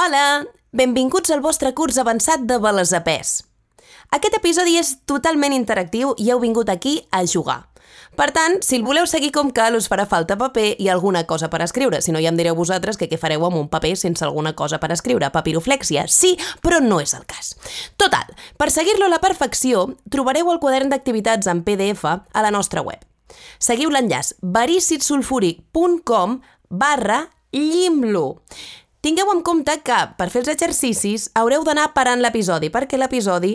Hola! Benvinguts al vostre curs avançat de Balesapès. Aquest episodi és totalment interactiu i heu vingut aquí a jugar. Per tant, si el voleu seguir com cal, us farà falta paper i alguna cosa per escriure. Si no, ja em direu vosaltres que què fareu amb un paper sense alguna cosa per escriure. Papiroflèxia, sí, però no és el cas. Total, per seguir-lo a la perfecció, trobareu el quadern d'activitats en PDF a la nostra web. Seguiu l'enllaç verícidsulfúric.com barra llimlo. Tingueu en compte que, per fer els exercicis, haureu d'anar parant l'episodi, perquè l'episodi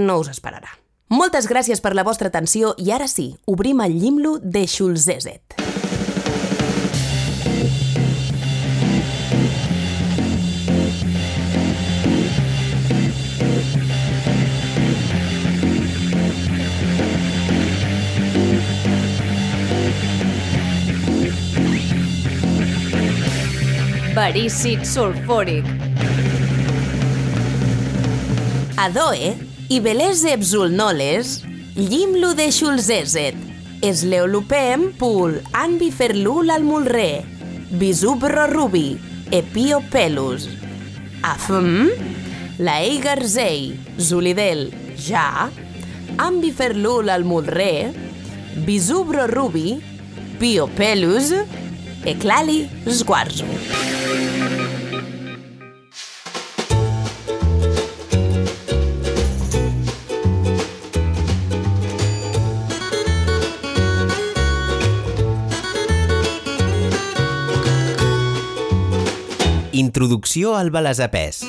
no us esperarà. Moltes gràcies per la vostra atenció i ara sí, obrim el llimlo de Schulzezet. Verícid sulfúric. Adoe i beleze bzulnoles, llimlo de Schulzezet, es leolupem pul anbiferlul al mulre, bisubro rubi, epio pelus. Afm, la eigarzei, zulidel, ja, ambiferlul al mulre, bisubro rubi, pio pelus, eclali sguarzo. Introducció al balesapès.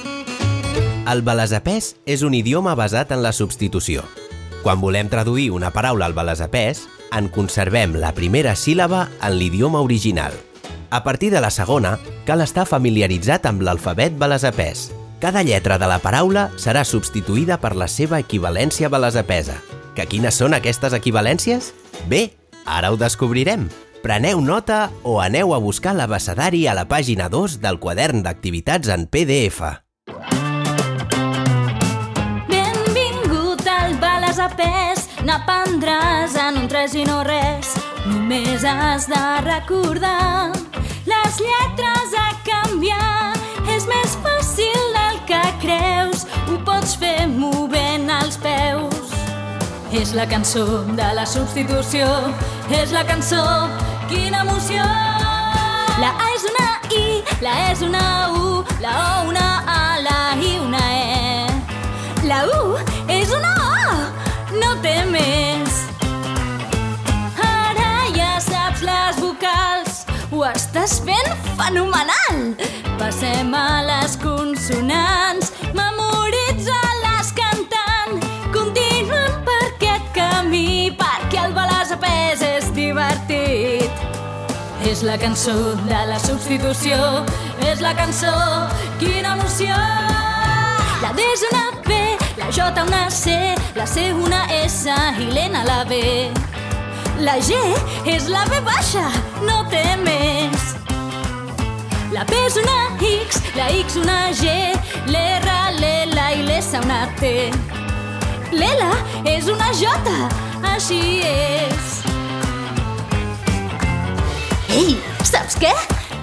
El balesapès és un idioma basat en la substitució. Quan volem traduir una paraula al balesapès, en conservem la primera síl·laba en l'idioma original. A partir de la segona, cal estar familiaritzat amb l'alfabet balesapès. Cada lletra de la paraula serà substituïda per la seva equivalència balesapesa. Que quines són aquestes equivalències? Bé, ara ho descobrirem. Preneu nota o aneu a buscar l'abecedari a la pàgina 2 del quadern d'activitats en PDF. Benvingut al Bales a Pes, n'aprendràs en un tres i no res. Només has de recordar les lletres a canviar. És més fàcil del que creus, ho pots fer movent els peus. És la cançó de la substitució, és la cançó, quina emoció! La A és una I, la E és una U, la O una A, ho estàs fent fenomenal! Passem a les consonants, memoritza-les cantant, continuem per aquest camí, perquè el balàs a pes és divertit. És la cançó de la substitució, és la cançó, quina emoció! La D és una P, la J una C, la C una S i l'N la B. La G és la B baixa, no té més. La P és una X, la X una G, l'R, l'L i l'S una T. L'L és una J, així és. Ei, saps què?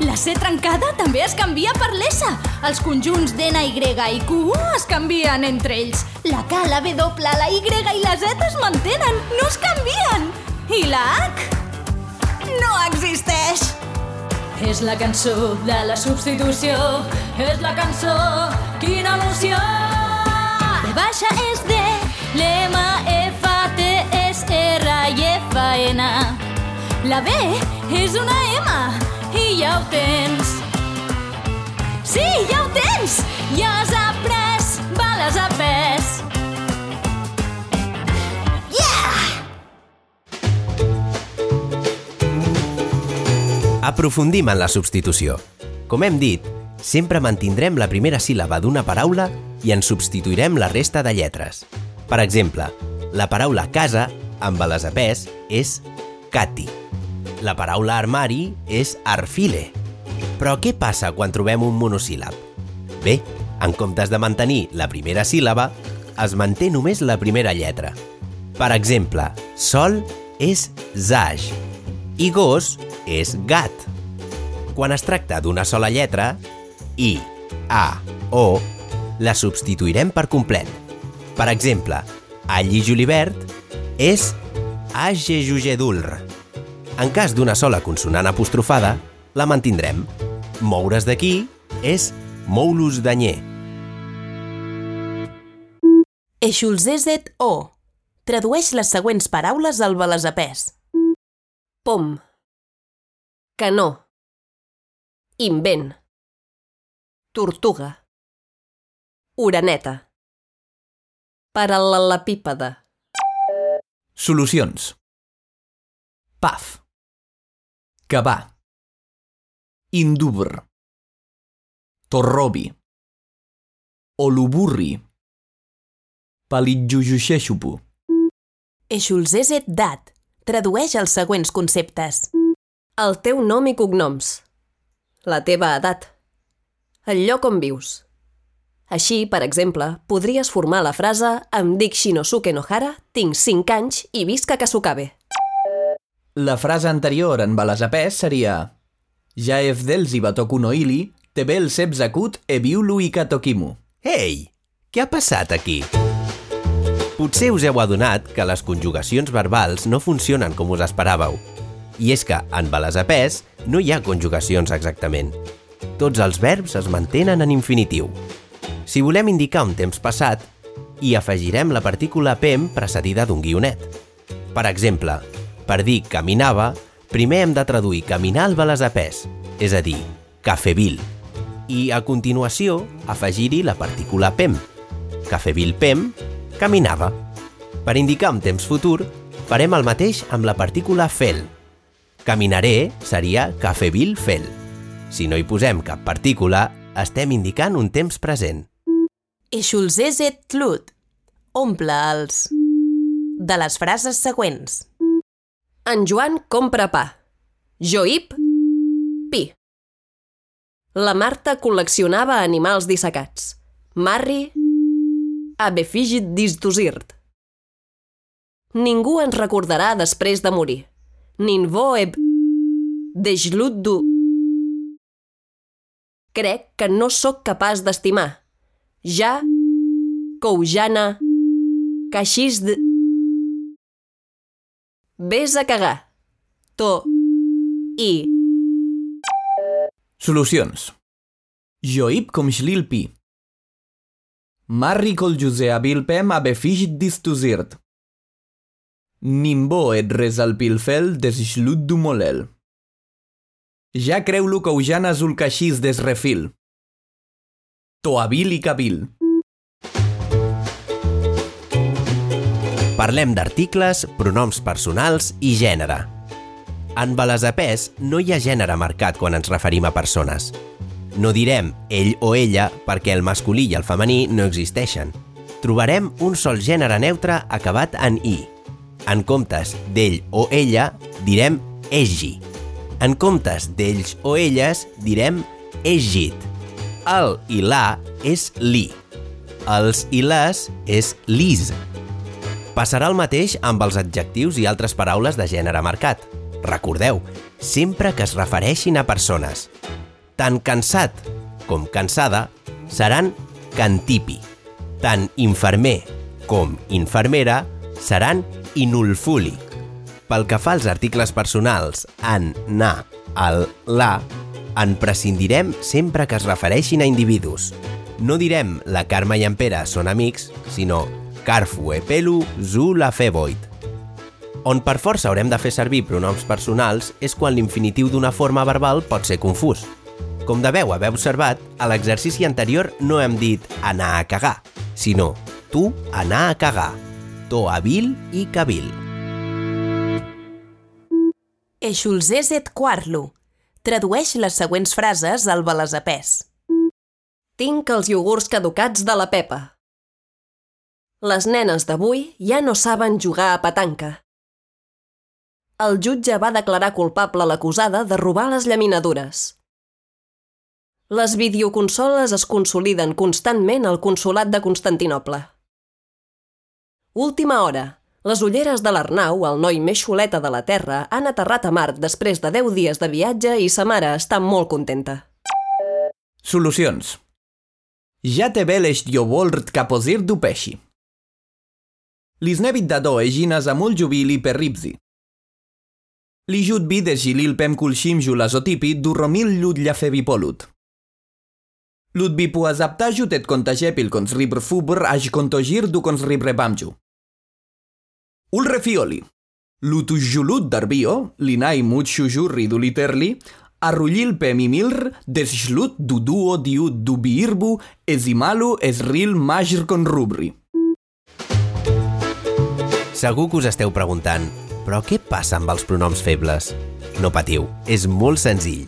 La C trencada també es canvia per l'S. Els conjunts d'N, Y i Q es canvien entre ells. La K, la W, la Y i la Z es mantenen, no es canvien. I la H? No existeix. És la cançó de la substitució, és la cançó, quina emoció! B baixa és D, l'M, F, T, S, R i F, N. La B és una M i ja ho tens. Sí, ja ho Aprofundim en la substitució. Com hem dit, sempre mantindrem la primera síl·laba d'una paraula i en substituirem la resta de lletres. Per exemple, la paraula casa, amb balesapès, és cati. La paraula armari és arfile. Però què passa quan trobem un monosíl·lab? Bé, en comptes de mantenir la primera síl·laba, es manté només la primera lletra. Per exemple, sol és zaj i gos és gat. Quan es tracta d'una sola lletra, i, A, O, la substituirem per complet. Per exemple, all i julivert és agejugedulr. En cas d'una sola consonant apostrofada, la mantindrem. Moure's d'aquí és moulus danyer. Eixulzezet o. Tradueix les següents paraules al balasapès. Pom. Canó. Invent. Tortuga. Oreneta. Paral·lelepípede. Solucions. Paf. Cavar. Indubr. Torrobi. Oluburri. Palitjujuxexupu. Eixulzezet dat. Tradueix els següents conceptes. El teu nom i cognoms. La teva edat. El lloc on vius. Així, per exemple, podries formar la frase Em dic Shinosuke Nohara, tinc 5 anys i visc a Kasukabe. La frase anterior en balasapès seria Jaef dels i batoku no ili, tebel sebzakut e biulu i katokimu. Ei, què ha passat aquí? Potser us heu adonat que les conjugacions verbals no funcionen com us esperàveu. I és que, en balasapès, no hi ha conjugacions exactament. Tots els verbs es mantenen en infinitiu. Si volem indicar un temps passat, hi afegirem la partícula pem precedida d'un guionet. Per exemple, per dir caminava, primer hem de traduir caminar al balasapès, és a dir, cafevil, i a continuació afegir-hi la partícula pem. Cafevil pem, caminava. Per indicar un temps futur, farem el mateix amb la partícula fel. Caminaré seria cafevil fel. Si no hi posem cap partícula, estem indicant un temps present. Eixulzezet tlut. Omple els... de les frases següents. En Joan compra pa. Joip, pi. La Marta col·leccionava animals dissecats. Marri, abefigit disdosirt. Ningú ens recordarà després de morir. Ninvo eb... Dejluddu. Crec que no sóc capaç d'estimar. Ja, coujana, caixís de... Ves a cagar. To. I. Solucions. Joip com xlilpi. Marri col Giuseabil pem abefigit distuzirt. Nimbo et resalpilfel des xluddu molel. Ja creu-lo coujana azul caixís des refil. Toabil i cabil. Parlem d'articles, pronoms personals i gènere. En balasapès no hi ha gènere marcat quan ens referim a persones. No direm ell o ella perquè el masculí i el femení no existeixen. Trobarem un sol gènere neutre acabat en i. En comptes d'ell o ella, direm egi. En comptes d'ells o elles, direm egit. El i la és li. Els i les és lis. Passarà el mateix amb els adjectius i altres paraules de gènere marcat. Recordeu, sempre que es refereixin a persones. Tant cansat com cansada seran cantipi. Tant infermer com infermera seran inulfuli. Pel que fa als articles personals en, na, el, la, en prescindirem sempre que es refereixin a individus. No direm la Carme i en Pere són amics, sinó Carfu e Pelu zu la feboit. On per força haurem de fer servir pronoms personals és quan l'infinitiu d'una forma verbal pot ser confús. Com deveu haver observat, a l'exercici anterior no hem dit anar a cagar, sinó tu anar a cagar, to habil i cabil. Eixulzezet quarlo. Tradueix les següents frases al balasapès. Tinc els iogurts caducats de la Pepa. Les nenes d'avui ja no saben jugar a petanca. El jutge va declarar culpable l'acusada de robar les llaminadures. Les videoconsoles es consoliden constantment al Consolat de Constantinople. Última hora. Les ulleres de l'Arnau, el noi més xuleta de la Terra, han aterrat a Mart després de 10 dies de viatge i sa mare està molt contenta. Solucions. Ja te veleš diovolt kaposir du pesci. Lisnevit da do eginas amul jubili per ripsi. Li jut bides gilil pem kulshim julazotipi du romil llud llafevipolut. Lud pu azapta jutet contagiepil cons ribr fubr aj contogir du cons ribre bamju. Ul refioli. Lutus julut darbio, linai mut shujurri du literli, arrullil pe mimilr desxlut du duo diut du biirbu esimalu esril majr con rubri. Segur que us esteu preguntant, però què passa amb els pronoms febles? No patiu, és molt senzill.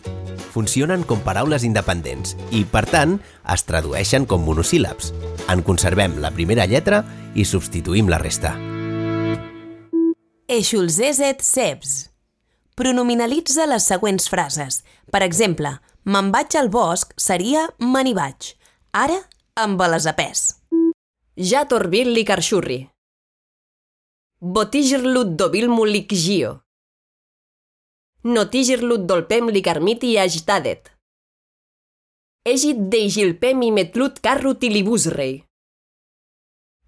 Funcionen com paraules independents i, per tant, es tradueixen com monosíl·labs. En conservem la primera lletra i substituïm la resta. Eixulzezet sebs. Pronominalitza les següents frases. Per exemple, me'n vaig al bosc seria me n'hi vaig. Ara, amb les apès. Ja torbil li carxurri. Botigirlut dobilmu lic gio. Notigirlut dolpem li carmiti agitadet. Egit deigilpem i metlut carrut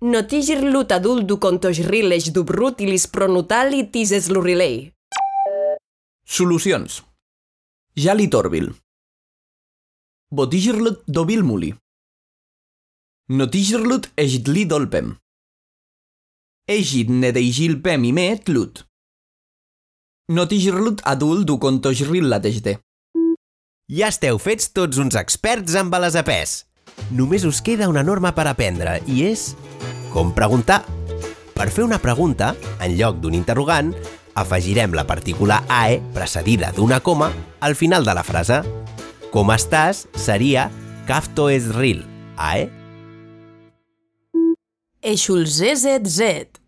i libusrei. Notigirlut aduldu contojriles dubrut i lis pronutali tises lurilei. Solucions. Ja li torbil. Botigirlut dobilmuli. Notigirlut egitli dolpem. Egit nedeigilpem i met lut. Notigirlut adult du contojrilla desde. Ja esteu fets tots uns experts amb les apès. Només us queda una norma per aprendre i és com preguntar. Per fer una pregunta, en lloc d'un interrogant, afegirem la partícula AE precedida d'una coma al final de la frase. Com estàs seria Kafto es ril, AE. Eixulzezet zet.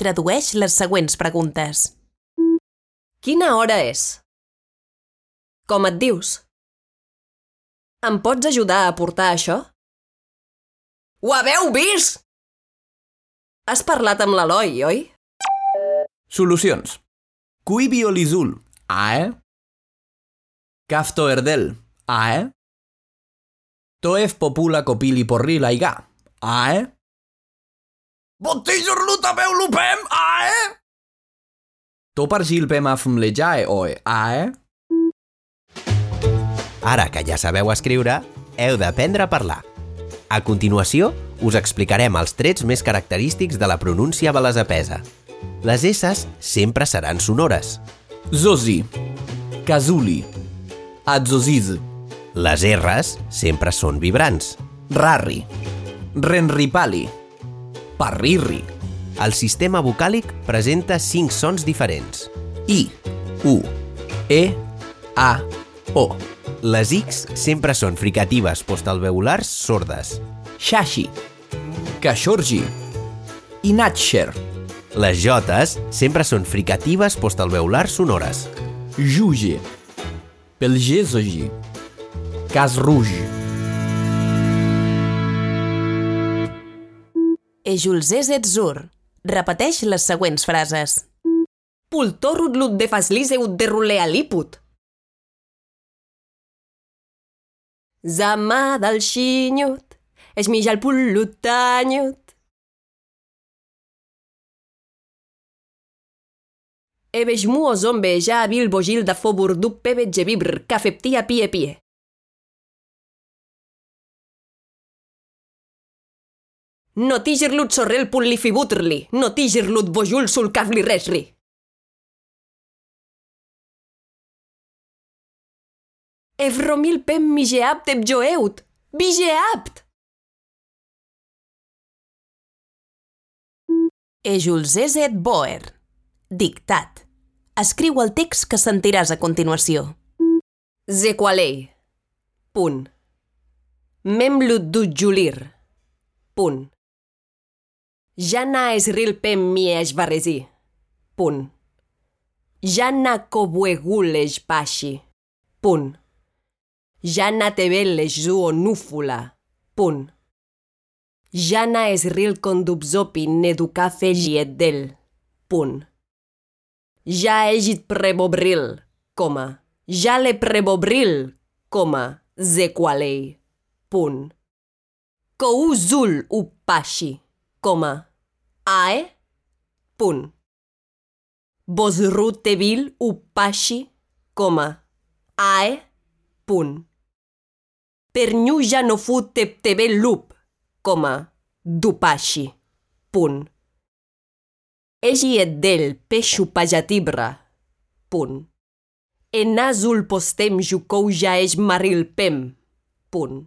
Tradueix les següents preguntes. Quina hora és? Com et dius? Em pots ajudar a portar això? Ho haveu vist? Has parlat amb l'Eloi, oi? Solucions. Cui biolizul, AE. Kafto erdel, AE. Toef popula copili porril aiga, AE. Bottigor lutabeu lupem, AE. Topargilpem afmlejae oe, AE. Ara que ja sabeu escriure, heu d'aprendre a parlar. A continuació, us explicarem els trets més característics de la pronúncia balasapesa. Les S sempre seran sonores. Zozi. Kazuli. Adzoziz. Les R's sempre són vibrants. Rarri. Renripali. Parrirri. El sistema vocàlic presenta cinc sons diferents. I. U. E. A. O. Les X sempre són fricatives postalveolars sordes. Shashi. Kashorji. Inatcher. Les Jotes sempre són fricatives postalveolars sonores. Juge. Pelgesoji. Casruge. Eixulzezet zur. Repeteix les següents frases. Pultorut lut de fasliseut de rulealiput. Zama del xinyut, esmija el pullut tanyut. Ebeix muo zombe ja abil bogil da du pebe jebibr cafeptia pie pie. No tigirlut sorrel pullifibutrli, no tigirlut bojul sul cavli resri. Evromil pem migeapt eb joeut, bigeapt! Eixulzezet boer. Dictat. Escriu el text que sentiràs a continuació. Zequalei. Punt. Memlut du julir. Punt. Jana esril pem miej barresi. Punt. Jana cobuegul pashi. Punt. Jana tebelles zuo núfula. Punt. Jana esril condubzopi neduca fegiet del. Punt. Ja egit prebobril, coma. Ja le prebobril, coma. Zequalei. Punt. Kouzul upashi, coma, ae, punt. Bosrutevil upashi, coma, ae, punt. Pernyuja no fut tebe lup, coma, dupashi, punt. Egi et del peixu pajatibra, punt. Enazul postem jucouja eix maril pem, punt.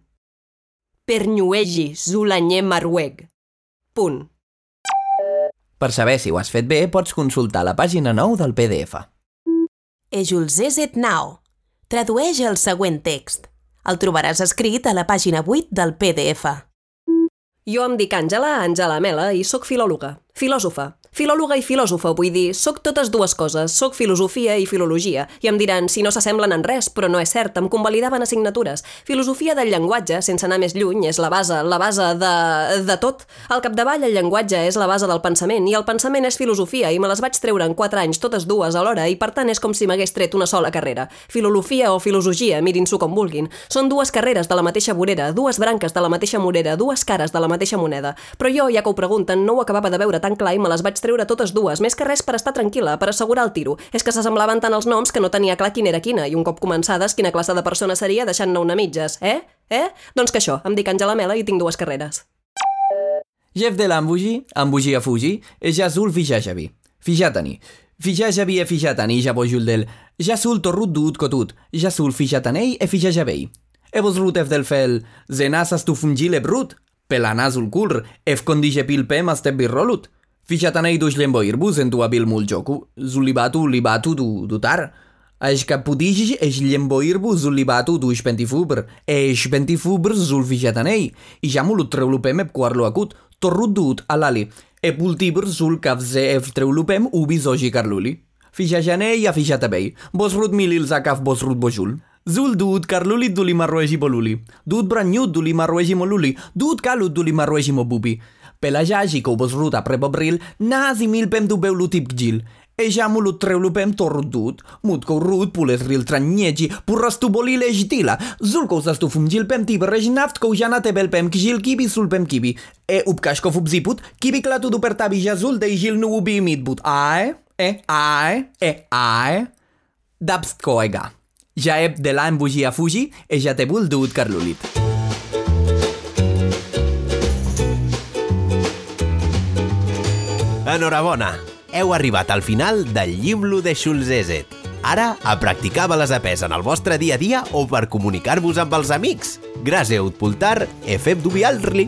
Pernyuegi zulanyé marueg, punt. Per saber si ho has fet bé, pots consultar la pàgina 9 del PDF. Ejulzezet now. Tradueix el següent text. El trobaràs escrit a la pàgina 8 del PDF. Jo em dic Àngela, Àngela Mela, i sóc filòloga, filòsofa. Filòloga i filòsofa, vull dir, sóc totes dues coses, sóc filosofia i filologia. I em diran, si no s'assemblen en res, però no és cert, em convalidaven assignatures. Filosofia del llenguatge, sense anar més lluny, és la base, la base de... de tot. Al capdavall, el llenguatge és la base del pensament, i el pensament és filosofia, i me les vaig treure en 4 anys, totes dues alhora, i per tant és com si m'hagués tret una sola carrera. Filologia o filologia, mirin-s'ho com vulguin. Són dues carreres de la mateixa vorera, dues branques de la mateixa morera, dues cares de la mateixa moneda. Però jo, ja que ho pregunten, no ho acabava de veure tan clar i me les vaig treure totes dues, més que res per estar tranquil·la, per assegurar el tiro. És que s'assemblaven tant els noms que no tenia clar quina era quina, i un cop començades, quina classe de persona seria deixant-ne una mitges, eh? Eh? Doncs que això, em dic Àngela Mela i tinc dues carreres. Jeff de l'ambugi, ambugi a fugi, e jazul fijajavi. Fijatani. Fijajavi e fijatani, jabojul del jazul torrut dut kotut, jazul fijatanei e fijajavei. E vos rutef del fel, zenasas tu fungile brut, pelanazul kulr, ef kondije pilpem asteb birrolut. Fijatanei duš lemboirbus en tu abil mul joku, zulibatu libatu du dutar. Aș capudigi ești lemboirbu zulibatu duș pentifubr, ești pentifubr zul fijatanei, i jamul treulupem ep cuarlo acut, torrudut alali, e pultibr zul cavze ef treulupem ubi zoji carluli. Fijajanei a fijatabei, bos rut milil zakaf bos rut bojul. Zul dud carluli duli marroegi boluli, dud braniut duli marroegi moluli, dud calut duli marroegi mobubi. Pelajagi ko bos rut apre bobril, nazi milpem du beulu tip gil. E jamulut treulupem torudut, mut ko rut pules ril traniegi, purras bolile jtila, zul ko tu fumgil pem tib rejnaft ko jana tebel pem kjil kibi sul pem kibi. E upkash ko fubziput, kibi klatu du tabi jazul de jil nu ubi mitbut. Ae, e, ae, e, ae. Dabst koega. Jaeb de la embugia fugi, e jatebul dut carlulit. Enhorabona! Heu arribat al final del llibro de Schulzezet. Ara, a practicar bales a pes en el vostre dia a dia o per comunicar-vos amb els amics. Gràcies Utpultar, efeb dubial-li.